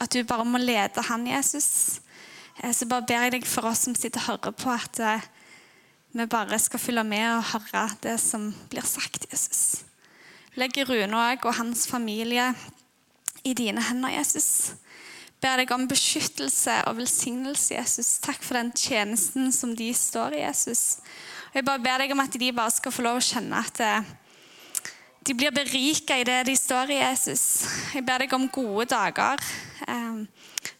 at du bare må lede han, Jesus. Eh, Så bare ber jeg deg for oss som sitter og hører på, at eh, vi bare skal følge med og høre det som blir sagt, Jesus. Legg Rune òg og hans familie i dine hender, Jesus. Ber deg om beskyttelse og velsignelse, Jesus. Takk for den tjenesten som de står i, Jesus. Og jeg bare ber deg om at de bare skal få lov å kjenne at eh, de blir berika i det de står i, Jesus. Jeg ber deg om gode dager. Jeg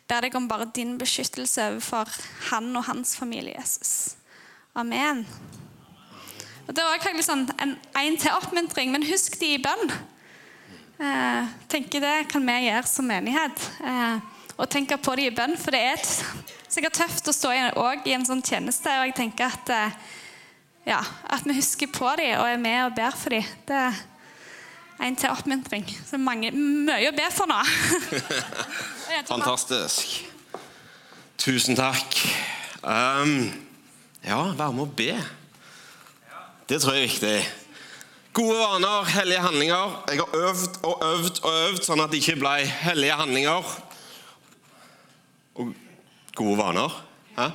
ber deg om bare din beskyttelse overfor han og hans familie, Jesus. Amen. Og Det var kanskje sånn en, en til oppmuntring, men husk de i bønn. Eh, tenker Det kan vi gjøre som menighet. Eh, og tenke på de i bønn, for det er sikkert tøft å stå i, i en sånn tjeneste. Og jeg tenker at, eh, ja, at vi husker på dem og er med og ber for dem. Det en til oppmuntring. Så mange, mye å be for nå. Fantastisk. Tusen takk. Um, ja, være med å be. Det tror jeg er viktig. Gode vaner, hellige handlinger. Jeg har øvd og øvd og øvd sånn at det ikke ble hellige handlinger. Og gode vaner. Hæ?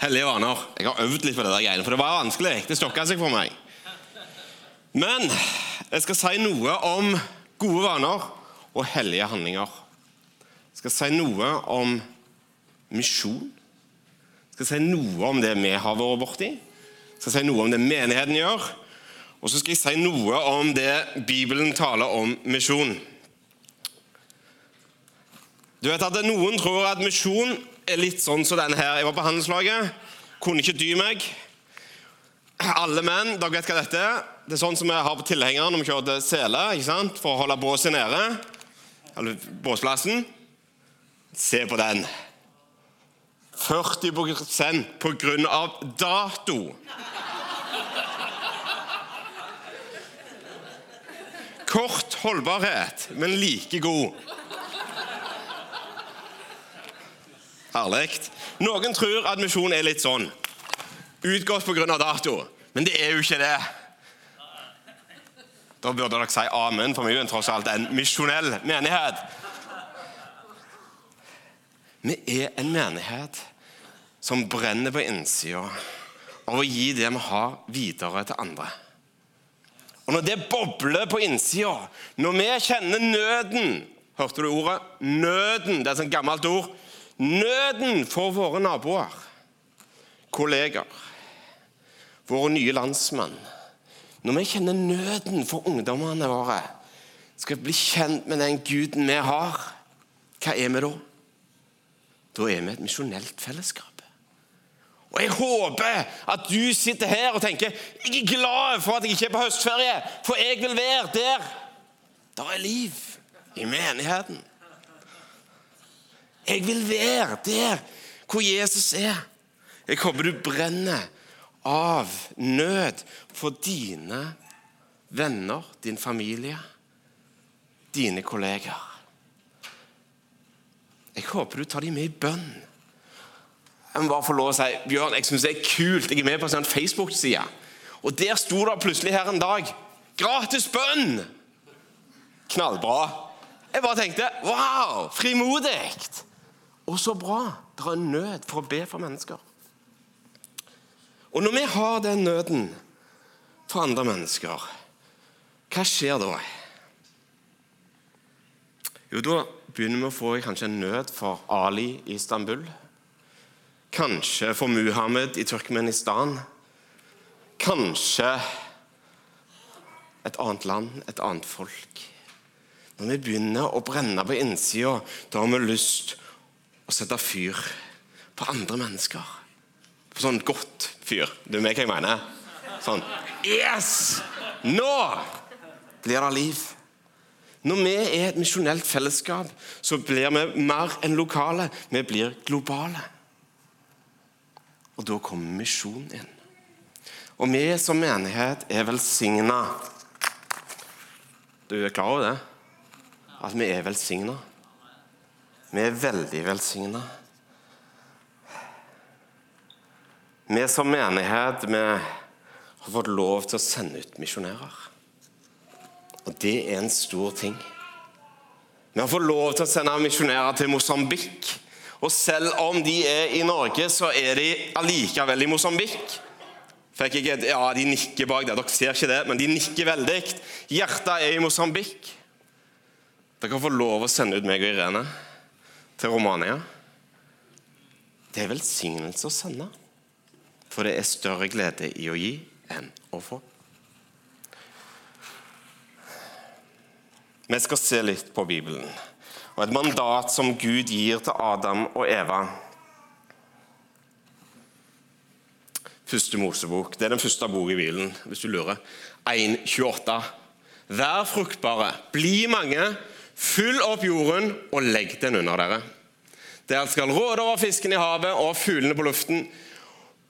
Hellige vaner. Jeg har øvd litt på det der greiene, for det var vanskelig. Det stokka seg for meg. Men jeg skal si noe om gode vaner og hellige handlinger. Jeg skal si noe om misjon. Jeg skal si noe om det vi har vært borti. Jeg skal si noe om det menigheten gjør. Og så skal jeg si noe om det Bibelen taler om misjon. Du vet at Noen tror at misjon er litt sånn som denne her. Jeg var på handelslaget, kunne ikke dy meg. Alle menn, dere vet hva dette er. Det er sånn som vi har på tilhengeren når vi kjører til Sele ikke sant? for å holde båset nede. Eller båsplassen. Se på den. 40% på grunn av dato. Kort holdbarhet, men like god. Herlig. Noen tror at misjon er litt sånn. Utgått pga. dato. Men det er jo ikke det. Da burde dere si amen, for vi er tross alt en misjonell menighet. Vi er en menighet som brenner på innsida av å gi det vi har, videre til andre. Og Når det bobler på innsida, når vi kjenner nøden Hørte du ordet? Nøden. Det er et sånt gammelt ord. Nøden for våre naboer, kolleger, våre nye landsmenn. Når vi kjenner nøden for ungdommene våre, skal vi bli kjent med den Guden vi har, hva er vi da? Da er vi et misjonelt fellesskap. Og Jeg håper at du sitter her og tenker jeg er glad for at jeg ikke er på høstferie, for jeg vil være der. Der er liv i menigheten. Jeg vil være der hvor Jesus er. Jeg håper du brenner av nød for dine venner, din familie, dine kolleger. Jeg håper du tar dem med i bønn. Jeg må bare få lov å si, Bjørn, jeg syns det er kult. Jeg er med på en sånn Facebook-side. Og der sto det plutselig her en dag 'Gratis bønn'! Knallbra. Jeg bare tenkte wow, frimodig! Og så bra. Det er nød for å be for mennesker. Og når vi har den nøden for andre mennesker, hva skjer da? Jo, da begynner vi å få kanskje en nød for Ali i Istanbul. Kanskje for Muhammed i Turkmenistan. Kanskje et annet land, et annet folk. Når vi begynner å brenne på innsida, da har vi lyst å sette fyr på andre mennesker. Sånn godt fyr. Du vet hva jeg mener? Sånn Yes! Nå blir det liv. Når vi er et misjonelt fellesskap, så blir vi mer enn lokale. Vi blir globale. Og da kommer misjon inn. Og vi som menighet er velsigna. Du er klar over det? At vi er velsigna. Vi er veldig velsigna. Vi som menighet vi har fått lov til å sende ut misjonærer. Og det er en stor ting. Vi har fått lov til å sende misjonærer til Mosambik. Og selv om de er i Norge, så er de allikevel i Mosambik. Fikk jeg et, ja, De nikker bak der. Dere ser ikke det, men de nikker veldig. Hjertet er i Mosambik. Dere kan få lov å sende ut meg og Irene til Romania. Det er velsignelse å sende, for det er større glede i å gi enn å få. Vi skal se litt på Bibelen og et mandat som Gud gir til Adam og Eva. Første Mosebok. Det er den første boka i Bibelen, hvis du lurer. 1.28. Vær fruktbare, bli mange, fyll opp jorden og legg den under dere. Dere skal råde over fisken i havet og fuglene på luften,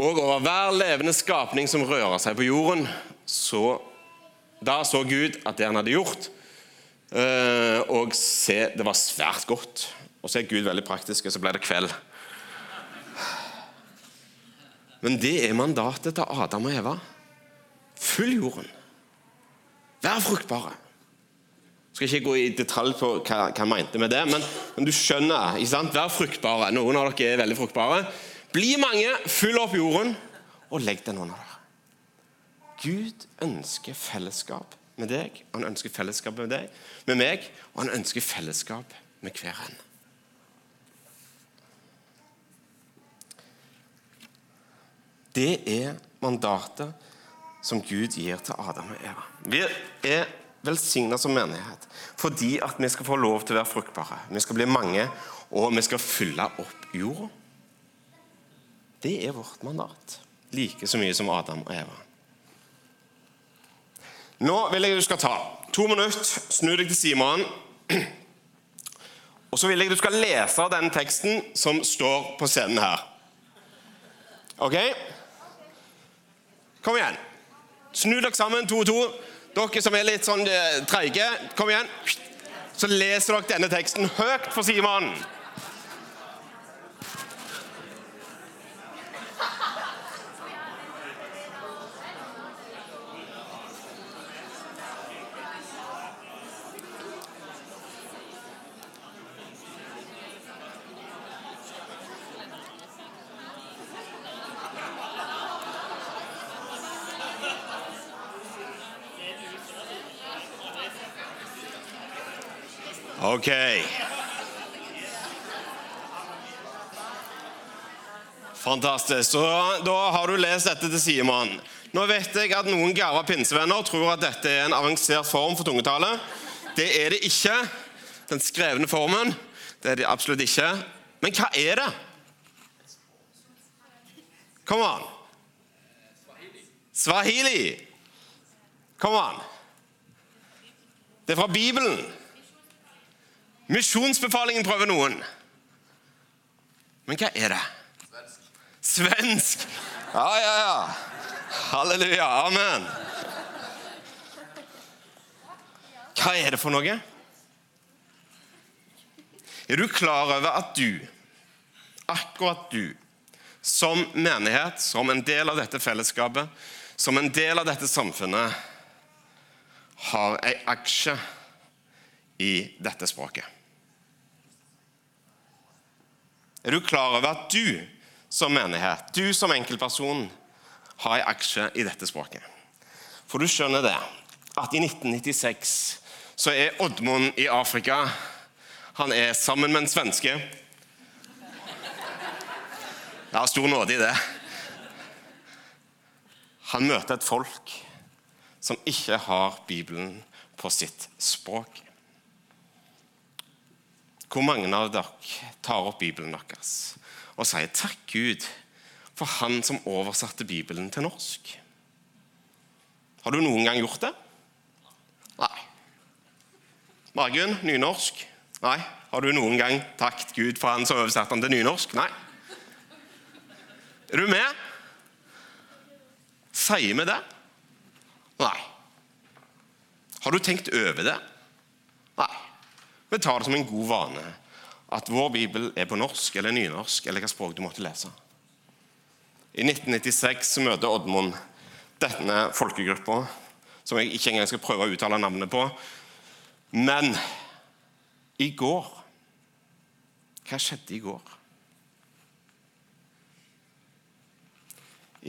og over hver levende skapning som rører seg på jorden. Så, da så Gud at det han hadde gjort, Eh, og se, det var svært godt. Og så er Gud veldig praktisk, og så ble det kveld. Men det er mandatet til Adam og Eva. Følg jorden. Vær fruktbare. Jeg skal ikke gå i detalj på hva, han mente med det, men, men du skjønner. ikke sant? Vær fruktbare. Noen av dere er veldig fruktbare. Bli mange, fyll opp jorden, og legg den under dere. Gud ønsker fellesskap med deg, han ønsker fellesskap med deg, med meg, og han ønsker fellesskap med hver en. Det er mandatet som Gud gir til Adam og Eva. Vi er velsigna som menighet fordi at vi skal få lov til å være fruktbare. Vi skal bli mange, og vi skal fylle opp jorda. Det er vårt mandat, like så mye som Adam og Eva. Nå vil jeg du skal ta to minutter, snu deg til Simon. Og så vil jeg du skal lese den teksten som står på scenen her. OK? Kom igjen. Snu dere sammen, to og to. Dere som er litt sånn eh, treige, kom igjen. Så leser dere denne teksten høyt for Simon. Ok. Fantastisk. Så da har du lest dette til Simon. Nå vet jeg at noen garva pinsevenner tror at dette er en avansert form for tungetale. Det er det ikke. Den skrevne formen. Det er det absolutt ikke. Men hva er det? Kom an. Swahili. Kom an. Det er fra Bibelen. Misjonsbefalingen prøver noen. Men hva er det? Svensk. Svensk. Ja, ja, ja. Halleluja. Amen. Hva er det for noe? Er du klar over at du, akkurat du, som menighet, som en del av dette fellesskapet, som en del av dette samfunnet, har ei aksje i dette språket? Er du klar over at du som menighet, du som enkeltperson, har en aksje i dette språket? For du skjønner det, at i 1996 så er Oddmund i Afrika Han er sammen med en svenske. Jeg har stor nåde i det. Han møter et folk som ikke har Bibelen på sitt språk. Hvor mange av dere tar opp Bibelen deres og sier 'takk Gud' for Han som oversatte Bibelen til norsk? Har du noen gang gjort det? Nei. Margunn, nynorsk? Nei. Har du noen gang takket Gud for Han som oversatte den til nynorsk? Nei. Er du med? Sier vi det? Nei. Har du tenkt over det? Vi tar det som en god vane at vår bibel er på norsk eller nynorsk eller hva språk du måtte lese. I 1996 møter Oddmund denne folkegruppa, som jeg ikke engang skal prøve å uttale navnet på. Men I går Hva skjedde i går?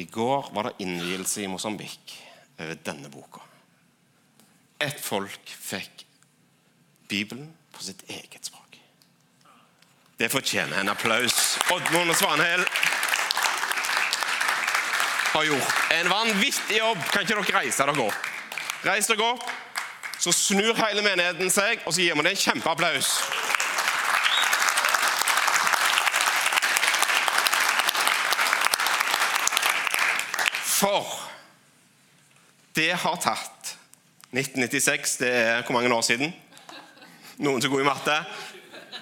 I går var det innvielse i Mosambik over denne boka. Et folk fikk Bibelen på sitt eget språk. Det fortjener en applaus. Oddmund og Svanhild har gjort en vanvittig jobb. Kan ikke dere reise dere opp? Reis dere opp, så snur hele menigheten seg, og så gir vi dem en kjempeapplaus. For det har tatt 1996, det er hvor mange år siden? Noen som er gode i matte?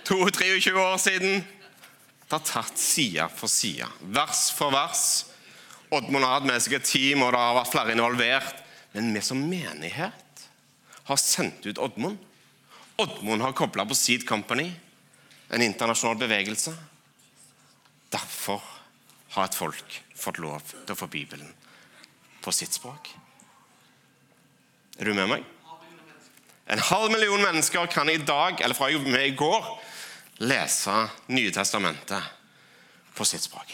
22-23 år siden. Det har tatt side for side, vers for vers. Oddmund har hatt med seg et team, og det har vært flere involvert. Men vi som menighet har sendt ut Oddmund. Oddmund har kobla på Seed Company, en internasjonal bevegelse. Derfor har et folk fått lov til å få Bibelen på sitt språk. Er du med meg? En halv million mennesker kan i dag, eller fra og med i går, lese Nye testamentet på sitt språk.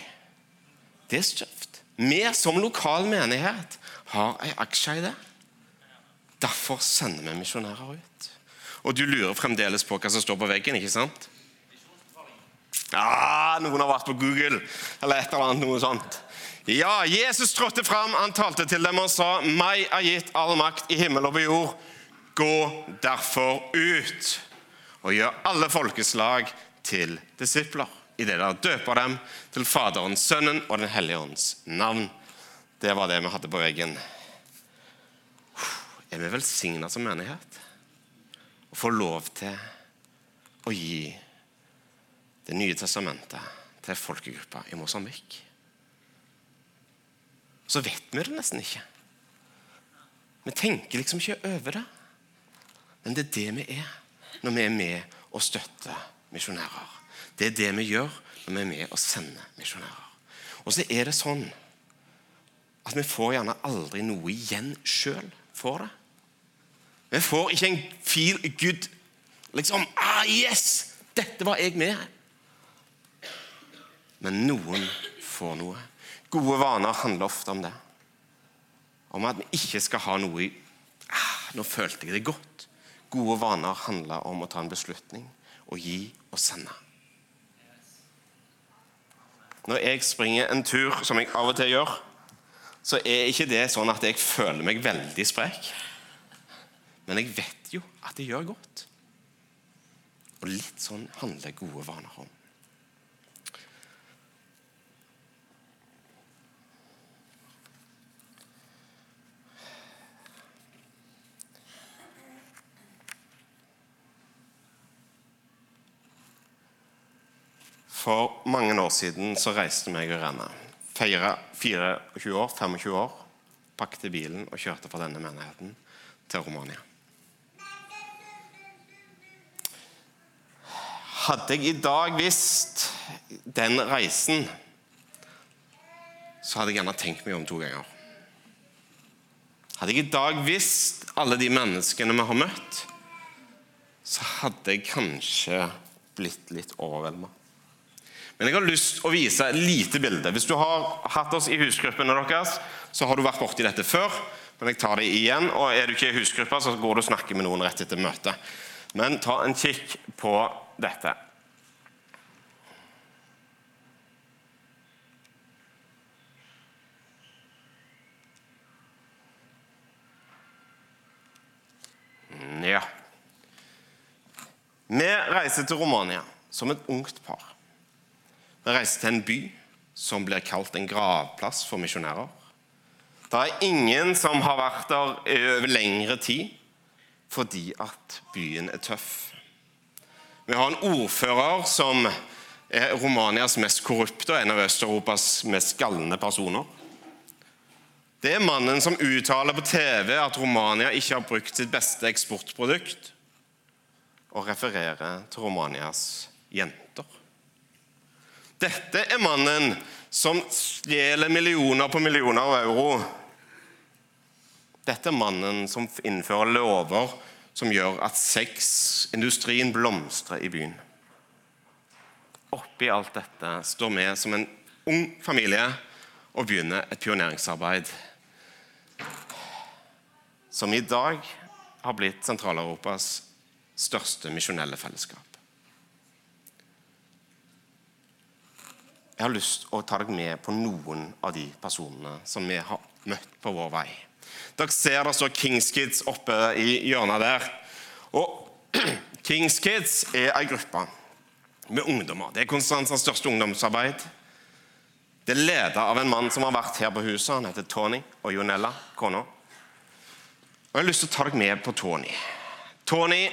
Det er skjøft. Vi som lokal menighet har en aksje i det. Derfor sender vi misjonærer ut. Og du lurer fremdeles på hva som står på veggen, ikke sant? Ah, Noen har vært på Google eller et eller annet noe sånt. Ja, Jesus trådte fram, han talte til dem og sa, 'Meg er gitt all makt i himmel og på jord.' Gå derfor ut og gjør alle folkeslag til disipler. I det dere døper dem til Faderens, Sønnen og Den hellige ånds navn. Det var det vi hadde på veggen. Er vi velsigna som menighet Å få lov til å gi Det nye testamentet til folkegruppa i Mosambik? Så vet vi det nesten ikke. Vi tenker liksom ikke over det. Men det er det vi er når vi er med og støtter misjonærer. Det er det vi gjør når vi er med og sender misjonærer. Og så er det sånn at vi får gjerne aldri noe igjen sjøl for det. Vi får ikke en feel good liksom, ah, yes, dette var jeg med. Men noen får noe. Gode vaner handler ofte om det. Om at vi ikke skal ha noe i ah, Nå følte jeg det godt. Gode vaner handler om å ta en beslutning og gi og sende. Når jeg springer en tur, som jeg av og til gjør, så er ikke det sånn at jeg føler meg veldig sprek. Men jeg vet jo at det gjør godt. Og litt sånn handler gode vaner om. For mange år siden så reiste meg og Rene. Feira 24 år, 25 år. Pakket bilen og kjørte fra denne menigheten til Romania. Hadde jeg i dag visst den reisen, så hadde jeg gjerne tenkt meg om to ganger. Hadde jeg i dag visst alle de menneskene vi har møtt, så hadde jeg kanskje blitt litt overvelda. Men jeg har lyst å vise et lite bilde. Hvis du har hatt oss i husgruppene deres, så har du vært borti dette før. Men jeg tar det igjen. Og er du ikke i husgruppa, så går du og snakker med noen rett etter møtet. Men ta en kikk på dette. Ja. Vi reiser til Romania som et ungt par. Vi reiser til en by som blir kalt en gravplass for misjonærer. Det er ingen som har vært der over lengre tid fordi at byen er tøff. Vi har en ordfører som er Romanias mest korrupte og en av Øst-Europas mest galne personer. Det er mannen som uttaler på TV at Romania ikke har brukt sitt beste eksportprodukt, og refererer til Romanias jenter. Dette er mannen som stjeler millioner på millioner av euro. Dette er mannen som innfører lover som gjør at sexindustrien blomstrer i byen. Oppi alt dette står vi som en ung familie og begynner et pioneringsarbeid som i dag har blitt Sentral-Europas største misjonelle fellesskap. Jeg har lyst til å ta deg med på noen av de personene som vi har møtt på vår vei. Dere ser står Kings Kids oppe i hjørnet der. Og Kings Kids er ei gruppe med ungdommer. Det er Konstantins største ungdomsarbeid. Det er ledet av en mann som har vært her på huset. Han heter Tony og Jonella, kona. Og Jeg har lyst til å ta deg med på Tony. Tony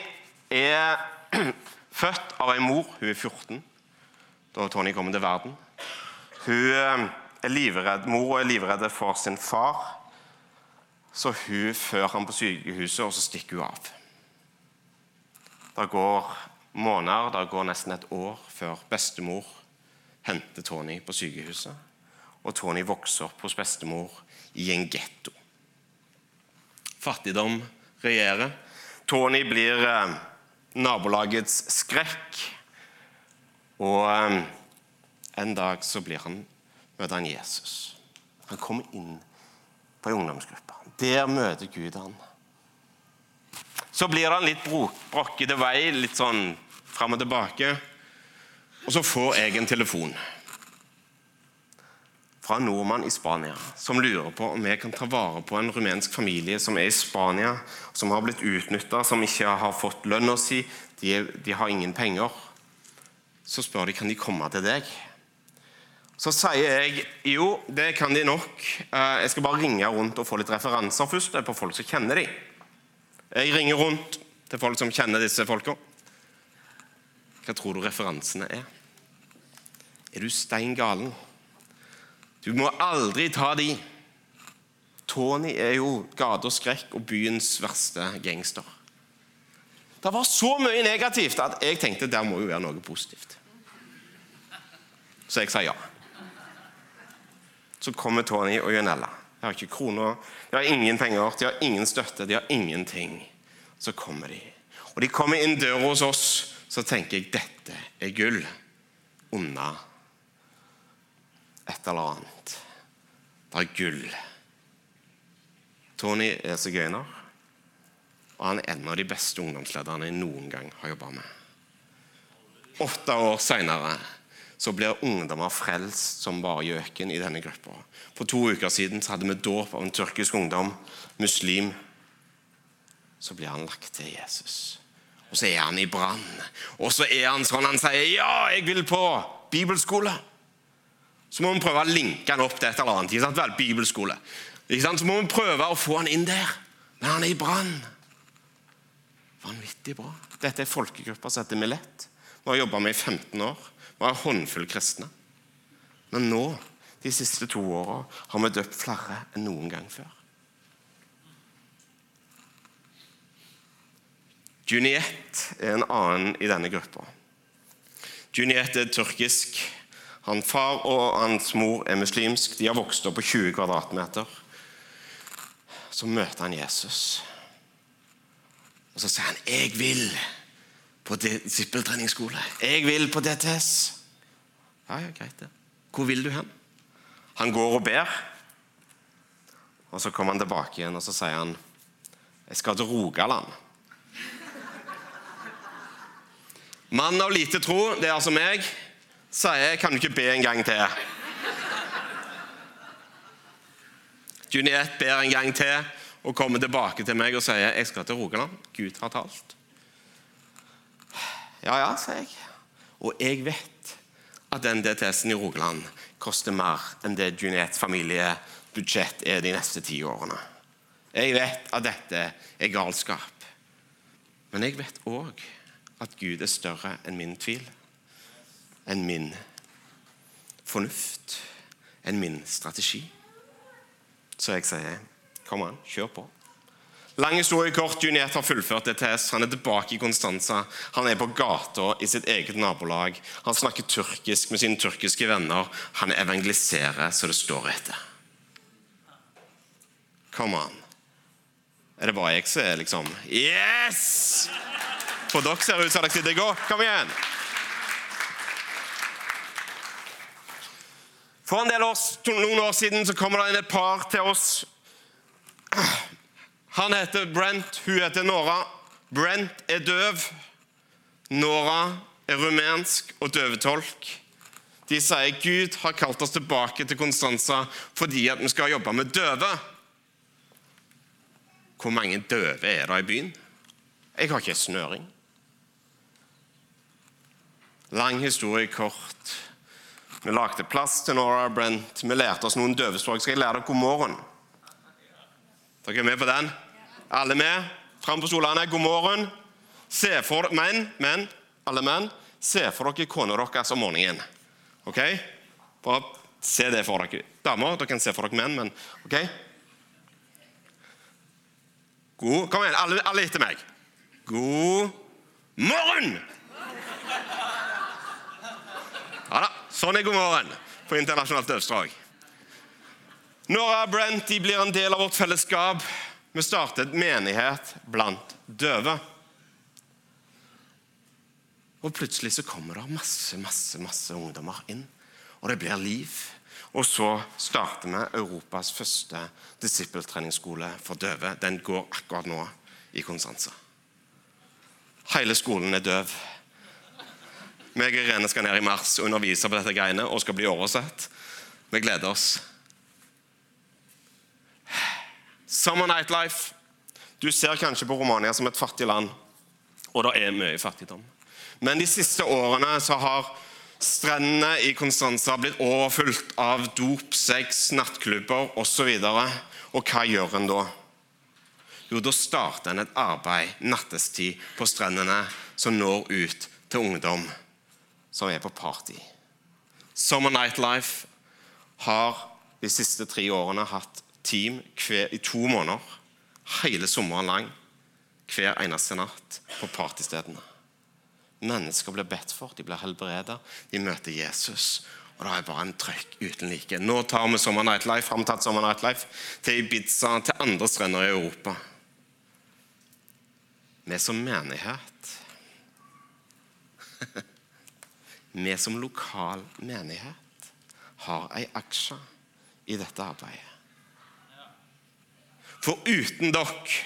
er født av ei mor. Hun er 14 da Tony kommer til verden. Hun eh, er livredd, Mor er livredd for sin far, så hun fører ham på sykehuset, og så stikker hun av. Det går måneder, det går nesten et år før bestemor henter Tony på sykehuset. Og Tony vokser opp hos bestemor i en getto. Fattigdom regjerer. Tony blir eh, nabolagets skrekk. Og eh, en dag så blir han, møter han Jesus. Han kommer inn på ungdomsgruppe. Der møter Gud han. Så blir han litt brokkete vei, litt sånn fram og tilbake. Og så får jeg en telefon fra en nordmann i Spania som lurer på om jeg kan ta vare på en rumensk familie som er i Spania, som har blitt utnytta, som ikke har fått lønna si, de, de har ingen penger. Så spør de kan de komme til deg. Så sier jeg jo, det kan de nok. Eh, jeg skal bare ringe rundt og få litt referanser først Det er på folk som kjenner de. Jeg ringer rundt til folk som kjenner disse folka. Hva tror du referansene er? Er du stein galen? Du må aldri ta de. Tony er jo gatas skrekk og byens verste gangster. Det var så mye negativt at jeg tenkte der må jo være noe positivt. Så jeg sa ja. Så kommer Tony og Janella. De har ikke kroner, de har ingen penger, de har ingen støtte, de har ingenting. Så kommer de. Og de kommer inn døra hos oss, så tenker jeg dette er gull unna et eller annet. Det er gull. Tony er sigøyner, og han er en av de beste ungdomslederne jeg noen gang har jobba med. Åtte år seinere så blir ungdommer frelst som bare gjøken i denne gruppa. For to uker siden så hadde vi dåp av en tyrkisk ungdom, muslim. Så blir han lagt til Jesus. Og så er han i brann. Og så er han sånn han sier 'Ja, jeg vil på bibelskole'. Så må vi prøve å linke han opp til et eller annet. Ikke sant? Vel, bibelskole. Ikke sant? Så må vi prøve å få han inn der. Men han er i brann. Vanvittig bra. Dette er folkegruppa som heter Millett. Vi har jobba med i 15 år var en håndfull kristne. Men nå, de siste to åra, har vi døpt flere enn noen gang før. Juniette er en annen i denne gruppa. Juniette er tyrkisk. Han far og hans mor er muslimsk. De har vokst opp på 20 kvadratmeter. Så møter han Jesus. Og så sier han 'Jeg vil' på disippeltreningsskole. Jeg vil på DTS. Ja, ja, greit det. Hvor vil du hen? Han går og ber. Og Så kommer han tilbake igjen og så sier han, 'Jeg skal til Rogaland'. Mann av lite tro, det er altså meg, sier jeg, 'Kan du ikke be en gang til?' Juniette ber en gang til og kommer tilbake til meg og sier, 'Jeg skal til Rogaland. Gud har talt.' Ja, ja, sa jeg. Og jeg vet at den DTS-en i Rogaland koster mer enn det Juniettes familiebudsjett er de neste ti årene. Jeg vet at dette er galskap. Men jeg vet òg at Gud er større enn min tvil. Enn min fornuft. Enn min strategi. Så jeg sier, kom an, kjør på. Lang historie kort, Juniet har fullført DTS. Han er tilbake i Konstanza. Han er på gata i sitt eget nabolag. Han snakker turkisk med sine turkiske venner. Han evangeliserer så det står etter. Come on. Er det bare jeg som er liksom Yes! For dere ser ut som dere sitter godt. Kom igjen. For en del år, noen år siden så kommer det inn et par til oss. Han heter Brent, hun heter Nora. Brent er døv. Nora er rumensk og døvetolk. De sier Gud har kalt oss tilbake til Konstanza fordi at vi skal jobbe med døve. Hvor mange døve er det i byen? Jeg har ikke snøring. Lang historie kort. Vi lagde plass til Nora Brent. Vi lærte oss noen døvespråk. Skal jeg lære dere god morgen? Dere er med på den? Alle med? Fram på stolene. God morgen. Se for menn, menn, alle menn, se for dere kona deres om morgenen. Ok? Bare se det for dere. Damer, dere kan se for dere menn, men ok? God Kom igjen, alle, alle etter meg. God morgen! Ja da, sånn er god morgen på internasjonalt dødsdrag. Nora Brent de blir en del av vårt fellesskap. Vi startet menighet blant døve. Og plutselig så kommer det masse, masse, masse ungdommer inn. Og det blir liv. Og så starter vi Europas første disippeltreningsskole for døve. Den går akkurat nå i Konstanza. Hele skolen er døv. Meg og Irene skal ned i mars og undervise på dette greiene og skal bli oversett. Vi gleder oss. Summer Nightlife. Du ser kanskje på Romania som et fattig land, og det er mye fattigdom. Men de siste årene så har strendene i Konstanza blitt overfylt av dop, sex, nattklubber osv. Og, og hva gjør en da? Jo, da starter en et arbeid nattestid på strendene som når ut til ungdom som er på party. Summer Nightlife har de siste tre årene hatt team hver, i to måneder, hele sommeren lang, hver eneste natt på partystedene. Mennesker blir bedt for, de blir helbredet, de møter Jesus. Og det er bare en trøkk uten like. Nå tar vi Summer Nightlife, har vi tatt Summer Nightlife til Ibiza, til andre strender i Europa. Vi som menighet Vi som lokal menighet har ei aksje i dette arbeidet. For uten dere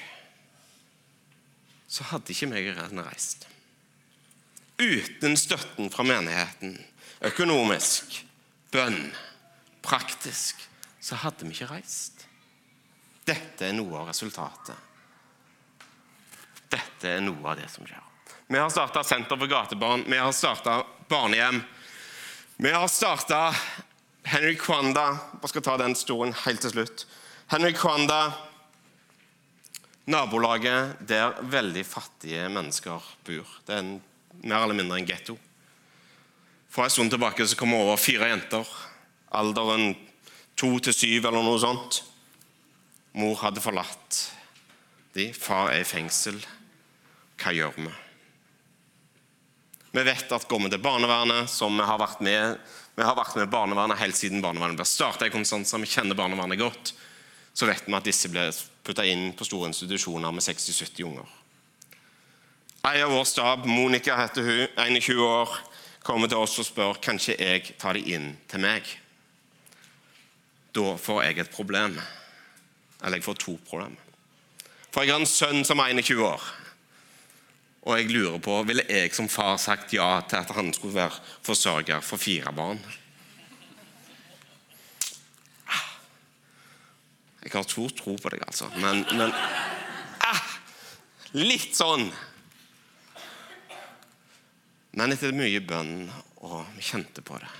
så hadde ikke meg Irene reist. Uten støtten fra menigheten, økonomisk, bønn, praktisk, så hadde vi ikke reist. Dette er noe av resultatet. Dette er noe av det som skjer. Vi har starta Senter for gatebarn, vi har starta barnehjem. Vi har starta Henry Kwanda Jeg skal ta den stolen helt til slutt. Henry Kwanda, nabolaget der veldig fattige mennesker bor. Det er en, mer eller mindre en getto. For en stund tilbake så kom over fire jenter. Alderen to til syv eller noe sånt. Mor hadde forlatt de. Far er i fengsel. Hva gjør vi? Vi vet at går vi til barnevernet, som vi har vært med vi har vært med barnevernet helt siden barnevernet ble starta i Konstanza, vi kjenner barnevernet godt, så vet vi at disse ble putta inn på store institusjoner med 60-70 unger. Ei av vår stab, Monica heter hun, 21 år, kommer til oss og spør kanskje jeg tar de inn til meg. Da får jeg et problem. Eller jeg får to problemer. For jeg har en sønn som er 21 år. Og jeg lurer på, ville jeg som far sagt ja til at han skulle være forsørger for fire barn? Jeg har stor tro på deg, altså. Men, men ah, Litt sånn. Men etter mye bønn, og vi kjente på det,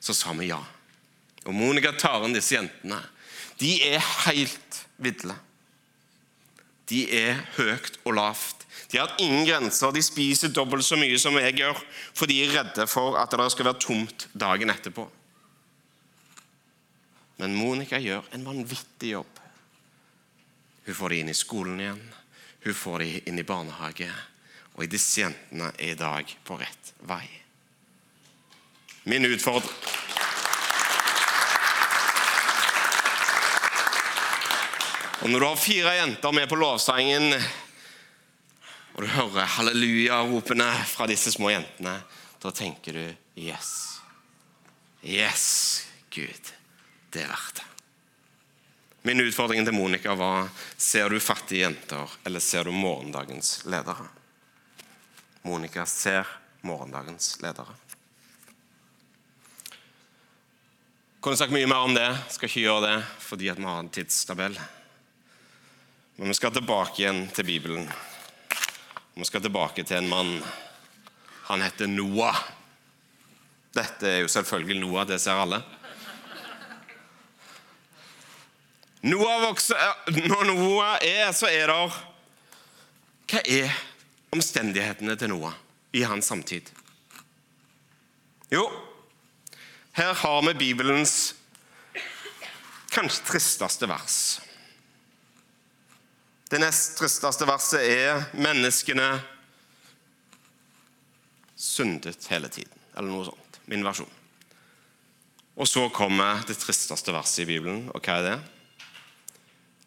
så sa vi ja. Og Monica tar inn disse jentene. De er helt ville. De er høyt og lavt. De har ingen grenser. De spiser dobbelt så mye som jeg gjør, for de er redde for at det skal være tomt dagen etterpå. Men Monica gjør en vanvittig jobb. Hun får de inn i skolen igjen, hun får de inn i barnehage. Og disse jentene er i dag på rett vei. Min utfordring Og når du har fire jenter med på lovsangen, og du hører halleluja-ropene fra disse små jentene, da tenker du yes. Yes, Gud. Det er verdt det. Min utfordring til Monica var ser du fattige jenter, eller ser du morgendagens ledere. Monica ser morgendagens ledere. Kunne sagt mye mer om det, skal ikke gjøre det fordi vi har en tidstabell. Men vi skal tilbake igjen til Bibelen. Vi skal tilbake til en mann. Han heter Noah. Dette er jo selvfølgelig Noah, det ser alle. Noah vokser, når Noah er, så er det Hva er omstendighetene til Noah i hans samtid? Jo, her har vi Bibelens kanskje tristeste vers. Det nest tristeste verset er 'menneskene syndet hele tiden', eller noe sånt. Min versjon. Og så kommer det tristeste verset i Bibelen, og hva er det?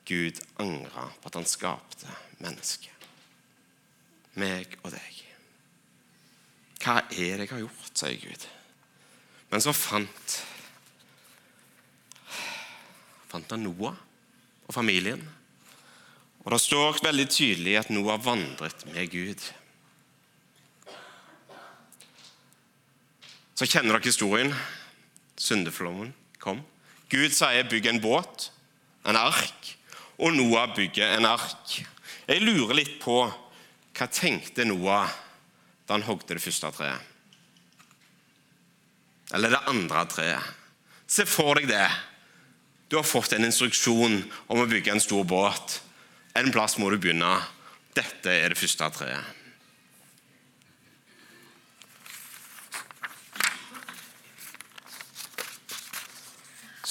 Gud angra på at han skapte mennesket. Meg og deg. Hva er det jeg har gjort, sier Gud. Men så fant fant han Noah og familien. Og Det står veldig tydelig at Noah vandret med Gud. Så kjenner dere historien. Syndeflommen kom. Gud sier 'bygg en båt', en ark, og Noah bygger en ark. Jeg lurer litt på hva tenkte Noah da han hogde det første treet? Eller det andre treet. Se for deg det. Du har fått en instruksjon om å bygge en stor båt. En plass må du begynne. Dette er det første treet.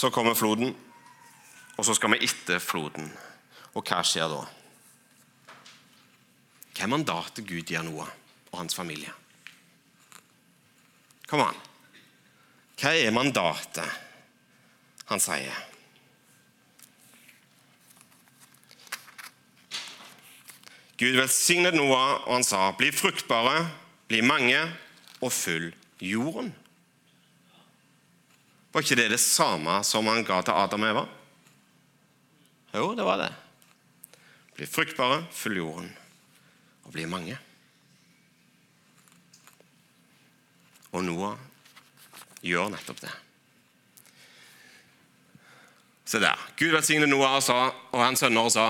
Så kommer floden, og så skal vi etter floden. Og hva skjer da? Hva er mandatet Gud gir Noah og hans familie? Kom an. Hva er mandatet han sier? Gud velsignet Noah, og han sa, 'Bli fruktbare, bli mange, og fyll jorden'. Var ikke det det samme som han ga til Adam og Eva? Jo, det var det. Bli fruktbare, fyll jorden, og bli mange. Og Noah gjør nettopp det. Se der. Gud velsignet Noah og, sa, og hans sønner og sa,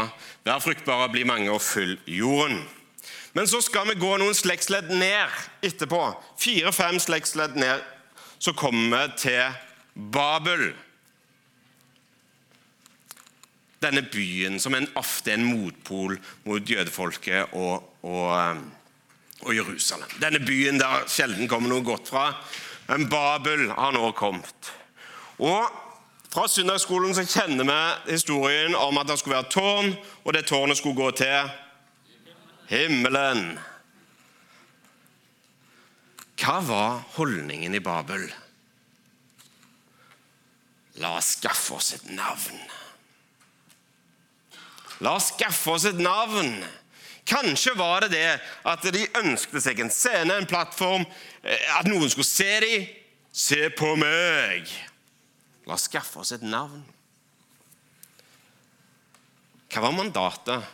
vær fruktbare, bli mange og fyll jorden. Men så skal vi gå noen slektsledd ned etterpå. Fire-fem slektsledd ned. Så kommer vi til Babel. Denne byen som en, ofte en motpol mot jødefolket og, og, eh, og Jerusalem. Denne byen der sjelden kommer noe godt fra. Men Babel har nå kommet. Og fra søndagsskolen så kjenner vi historien om at det skulle være tårn, og det tårnet skulle gå til himmelen. Hva var holdningen i Babel? La oss skaffe oss et navn. La oss skaffe oss et navn. Kanskje var det det at de ønsket seg en scene, en plattform, eh, at noen skulle se dem. Se på meg! La oss skaffe oss et navn. Hva var mandatet?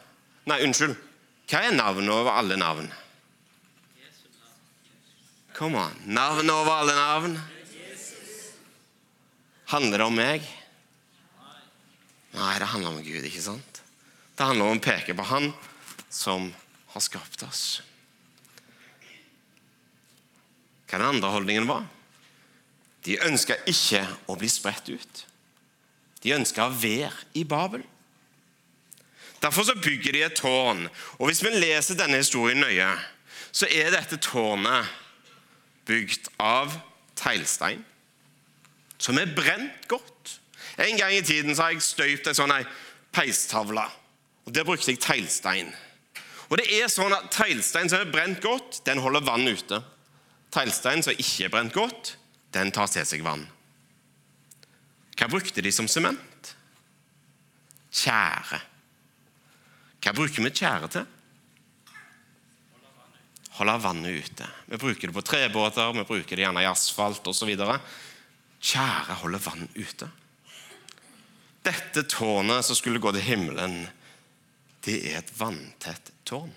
Nei, unnskyld. Hva er navnet over alle navn? Kom an. Navnet over alle navn? Handler det om meg? Nei, det handler om Gud, ikke sant? Det handler om å peke på Han som har skapt oss. Hva den andre holdningen var? De ønska ikke å bli spredt ut. De ønska å være i Babel. Derfor bygger de et tårn. Og Hvis vi leser denne historien nøye, så er dette tårnet bygd av teglstein, som er brent godt. En gang i tiden så har jeg støypt ei sånn peistavle. Og Der brukte jeg teglstein. Og det er sånn at Teglstein som er brent godt, den holder vann ute. Teglstein som ikke er brent godt, den tar til seg vann. Hva brukte de som sement? Tjære. Hva bruker vi tjære til? Holde vannet ute. Vi bruker det på trebåter, vi bruker det gjerne i asfalt osv. Tjære holder vann ute. Dette tårnet som skulle gå til himmelen, det er et vanntett tårn.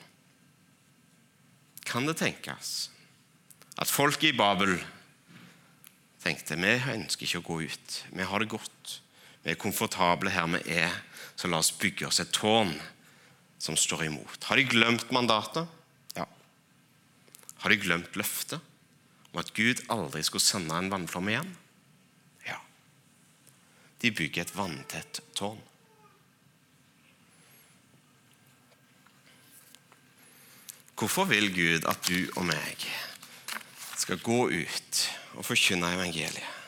Kan det tenkes at folket i Babel tenkte vi ønsker ikke å gå ut, vi har det godt, vi er komfortable her vi er, så la oss bygge oss et tårn som står imot. Har de glemt mandatet? Ja. Har de glemt løftet om at Gud aldri skulle sende en vannflomme igjen? Ja. De bygger et vanntett tårn. Hvorfor vil Gud at du og meg skal gå ut og forkynne evangeliet?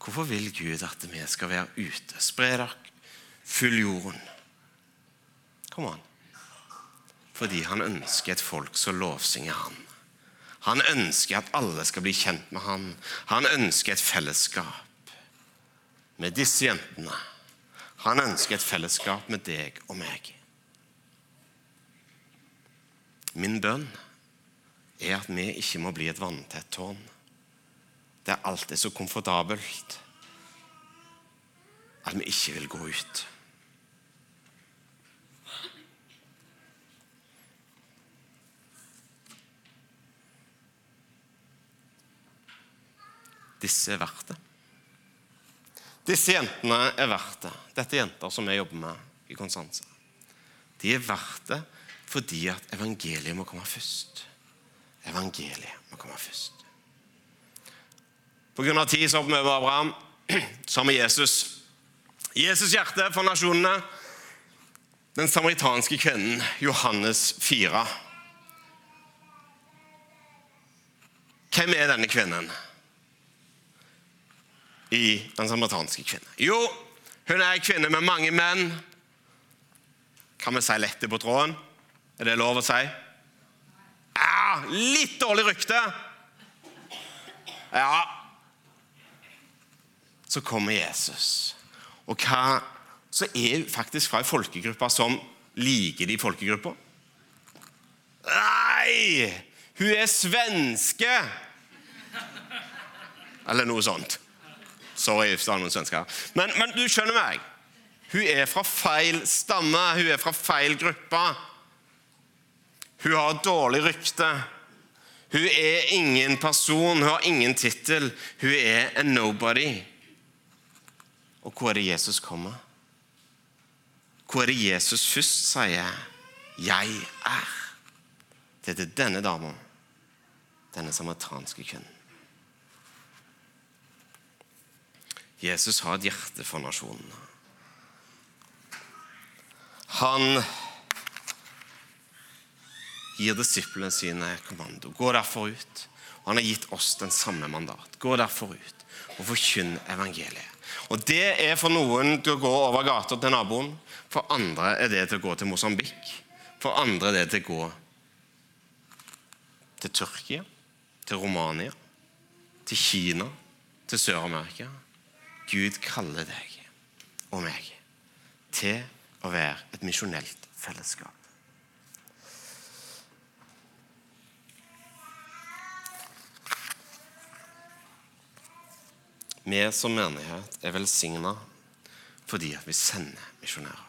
Hvorfor vil Gud at vi skal være ute? Spre dere, fyll jorden. Kom an. Fordi han ønsker et folk som lovsynger han. Han ønsker at alle skal bli kjent med han. Han ønsker et fellesskap med disse jentene. Han ønsker et fellesskap med deg og meg. Min bønn er at vi ikke må bli et vanntett tårn. Der alt er så komfortabelt at vi ikke vil gå ut. Disse er verdt det. Disse jentene er verdt det. Dette er jenter som vi jobber med i Konstanza. De er verdt det fordi at evangeliet må komme først. Evangeliet må komme først. På grunn av tid så hopper vi over Abraham. Har vi Jesus. Jesus' hjerte for nasjonene. Den samaritanske kvinnen, Johannes 4. Hvem er denne kvinnen i den samaritanske kvinnen? Jo, hun er en kvinne med mange menn. Kan vi si lette på tråden? Er det lov å si? Ja, litt dårlig rykte. Ja. Så kommer Jesus. Og hva Så er hun faktisk fra ei folkegruppe som liker de folkegruppa. Nei! Hun er svenske! Eller noe sånt. Sorry hvis det er noen svensker. Men, men du skjønner meg. Hun er fra feil stamme, hun er fra feil gruppe. Hun har dårlig rykte. Hun er ingen person, hun har ingen tittel. Hun er en nobody. Og hvor er det Jesus kommer? Hvor er det Jesus først sier 'Jeg er'? Det er til denne dama, denne samaritanske kvinnen. Jesus har et hjerte for nasjonen. Han gir disiplene sine kommando. Gå derfor ut. Og han har gitt oss den samme mandat. Gå derfor ut og forkynn evangeliet. Og Det er for noen til å gå over gata til naboen. For andre er det til å gå til Mosambik. For andre er det til å gå til Tyrkia, til Romania, til Kina, til Sør-Amerika. Gud kaller deg og meg til å være et misjonelt fellesskap. Vi som menighet er velsigna fordi vi sender misjonærer.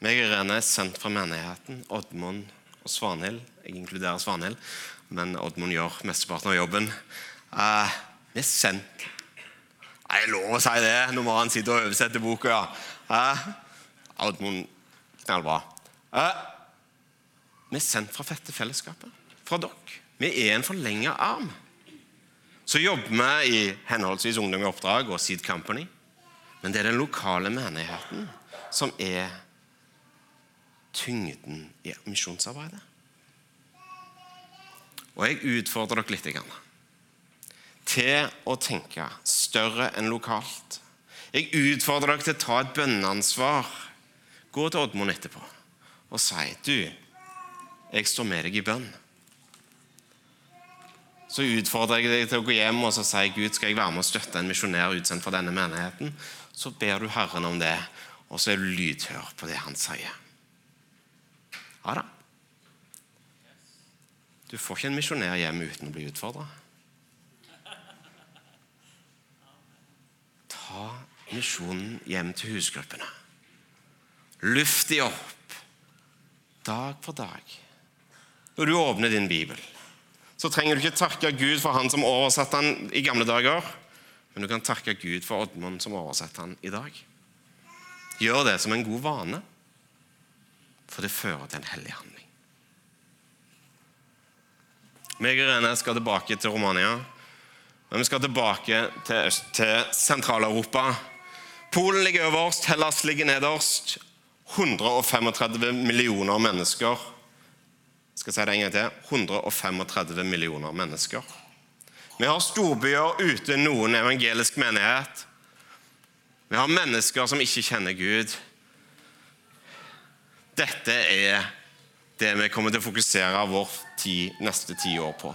Meg og Irene er sendt fra menigheten. Oddmund og Svanhild. Jeg inkluderer Svanhild, men Oddmund gjør mesteparten av jobben. Eh, vi er sendt Jeg er lov å si det når han sitter og oversetter boka. Ja. Eh, Oddmund knallbra. Eh, vi er sendt fra Fette Fellesskapet, fra dere. Vi er en forlenga arm. Så jobber vi i henholdsvis Ungdom i oppdrag og Seed Company. Men det er den lokale menigheten som er tyngden i misjonsarbeidet. Og jeg utfordrer dere litt til å tenke større enn lokalt. Jeg utfordrer dere til å ta et bønneansvar. Gå til Oddmund etterpå og si du, jeg står med deg i bønn så utfordrer jeg deg til å gå hjem og så sier Gud, skal jeg være med og støtte en misjonær utsendt fra denne menigheten, så ber du Herren om det. og så er du lydhør på det han sier. Ja da. Du får ikke en misjonær hjem uten å bli utfordra. Ta misjonen hjem til husgruppene. Luft de opp dag for dag. Når du åpner din bibel, så trenger du ikke takke Gud for han som oversatte han i gamle dager, men du kan takke Gud for Oddmund som oversetter han i dag. Gjør det som en god vane, for det fører til en hellig handling. Meg og Rene skal tilbake til Romania. Men vi skal tilbake til, til Sentral-Europa. Polen ligger øverst, Hellas ligger nederst. 135 millioner mennesker. Skal jeg si det en gang til? 135 millioner mennesker. Vi har storbyer uten noen evangelisk menighet. Vi har mennesker som ikke kjenner Gud. Dette er det vi kommer til å fokusere vår ti, neste ti år på.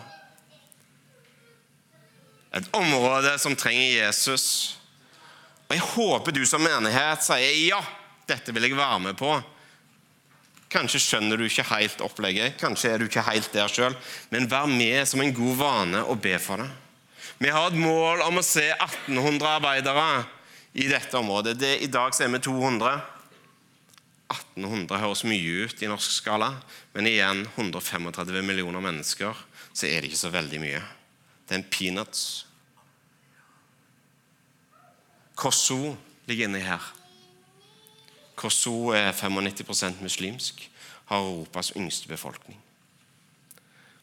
Et område som trenger Jesus. Og Jeg håper du som menighet sier ja, dette vil jeg være med på. Kanskje skjønner du ikke helt opplegget, kanskje er du ikke helt der sjøl, men vær med som en god vane og be for det. Vi har et mål om å se 1800 arbeidere i dette området. Det, I dag er vi 200. 1800 høres mye ut i norsk skala, men igjen 135 millioner mennesker, så er det ikke så veldig mye. Det er en peanuts. Kosovo ligger inni her. Kosovo er 95% muslimsk, har Europas yngste befolkning.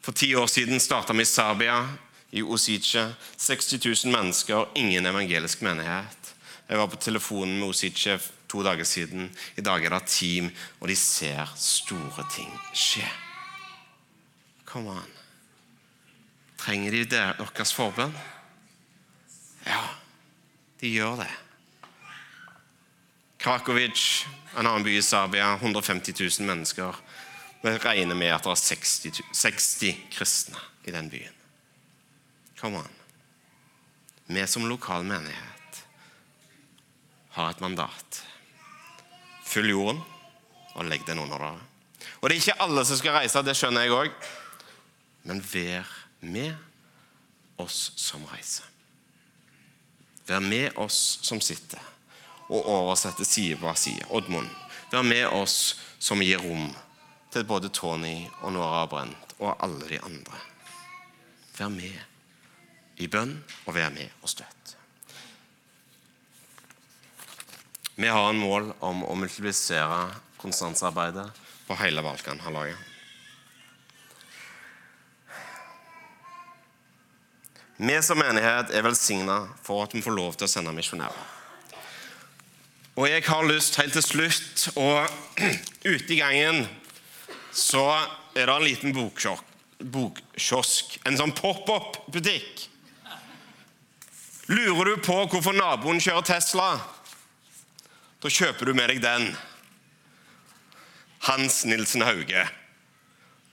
For ti år siden starta vi i Serbia, i Osice. 60 000 mennesker, ingen evangelisk menighet. Jeg var på telefonen med Osice to dager siden. I dag er det team, og de ser store ting skje. Kom an. Trenger de deres forbønn? Ja, de gjør det. Krakovic, en annen by i Serbia, 150 000 mennesker. Vi regner med at det er 60, 60 kristne i den byen. Kom an. Vi som lokal menighet har et mandat. Fyll jorden og legg den under dere. Og det er ikke alle som skal reise, det skjønner jeg òg. Men vær med oss som reiser. Vær med oss som sitter og oversette side på side. Oddmund. Vær med oss som gir rom til både Tony og Nora Brent og alle de andre. Vær med i bønn, og vær med og støtt. Vi har en mål om å multiplisere konstansarbeidet på hele Balkanhalvøya. Vi som menighet er velsigna for at vi får lov til å sende misjonærer. Og jeg har lyst helt til slutt å Ute i gangen så er det en liten bokkiosk. En sånn pop-opp-butikk. Lurer du på hvorfor naboen kjører Tesla? Da kjøper du med deg den. Hans Nilsen Hauge.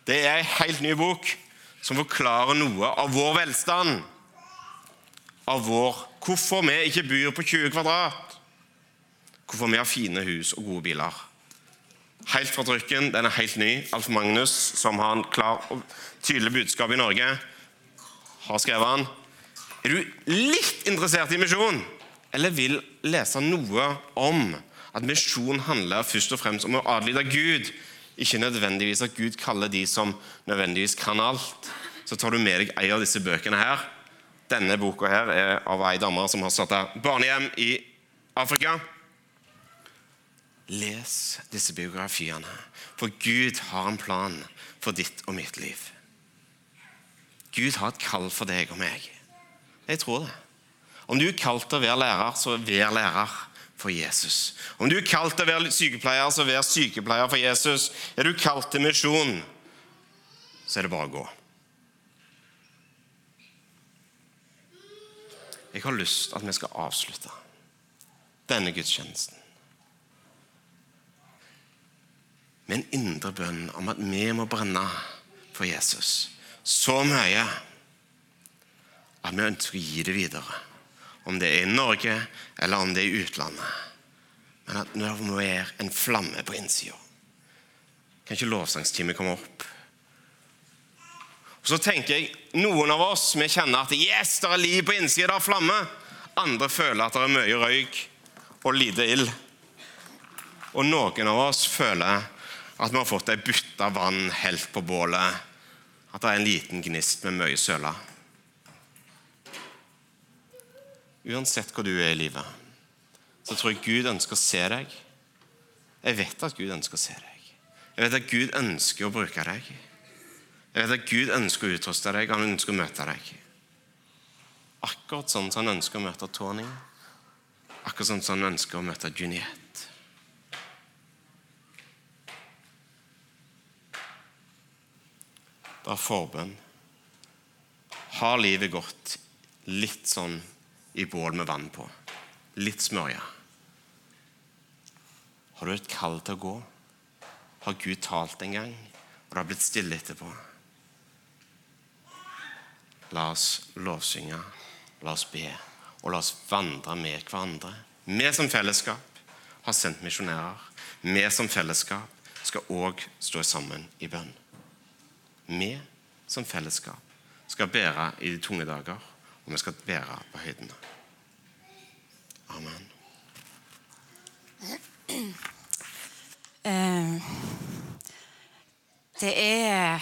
Det er en helt ny bok som forklarer noe av vår velstand. Av vår Hvorfor vi ikke byr på 20 kvadrat. Hvorfor vi har fine hus og gode biler. Helt fra trykken. Den er helt ny. Alf Magnus, som har en klar og tydelig budskap i Norge, har skrevet den. Er du litt interessert i misjon? eller vil lese noe om at misjon handler først og fremst om å adlyde Gud, ikke nødvendigvis at Gud kaller de som nødvendigvis kan alt, så tar du med deg en av disse bøkene her. Denne boka her er av ei dame som har starta barnehjem i Afrika. Les disse biografiene, for Gud har en plan for ditt og mitt liv. Gud har et kall for deg og meg. Jeg tror det. Om du er kalt til å være lærer, så vær lærer for Jesus. Om du er kalt til å være sykepleier, så vær sykepleier for Jesus. Er du kalt til misjon, så er det bare å gå. Jeg har lyst til at vi skal avslutte denne gudstjenesten med en indre bønn om at vi må brenne for Jesus så mye at vi ønsker å gi det videre om det er i Norge eller om det er i utlandet. men at det må være en flamme på innsida. Kan ikke lovsangstimen komme opp? Og så tenker jeg, Noen av oss vi kjenner at yes, det er liv på innsida, det er flamme. Andre føler at det er mye røyk og lite ild. Og noen av oss føler at vi har fått ei bytte vann helt på bålet. At det er en liten gnist med mye søle. Uansett hvor du er i livet, så tror jeg Gud ønsker å se deg. Jeg vet at Gud ønsker å se deg. Jeg vet at Gud ønsker å bruke deg. Jeg vet at Gud ønsker å utruste deg, han ønsker å møte deg. Akkurat sånn som han ønsker å møte Tony. Akkurat sånn som han ønsker å møte Juniette. Det er forbønn. Har livet gått litt sånn i bål med vann på? Litt smørje? Har du et kall til å gå? Har Gud talt en gang, og det har blitt stille etterpå? La oss lovsynge, la oss be, og la oss vandre med hverandre. Vi som fellesskap har sendt misjonærer. Vi som fellesskap skal òg stå sammen i bønn. Vi som fellesskap skal bære i de tunge dager, og vi skal bære på høydene. Amen. Eh, Det er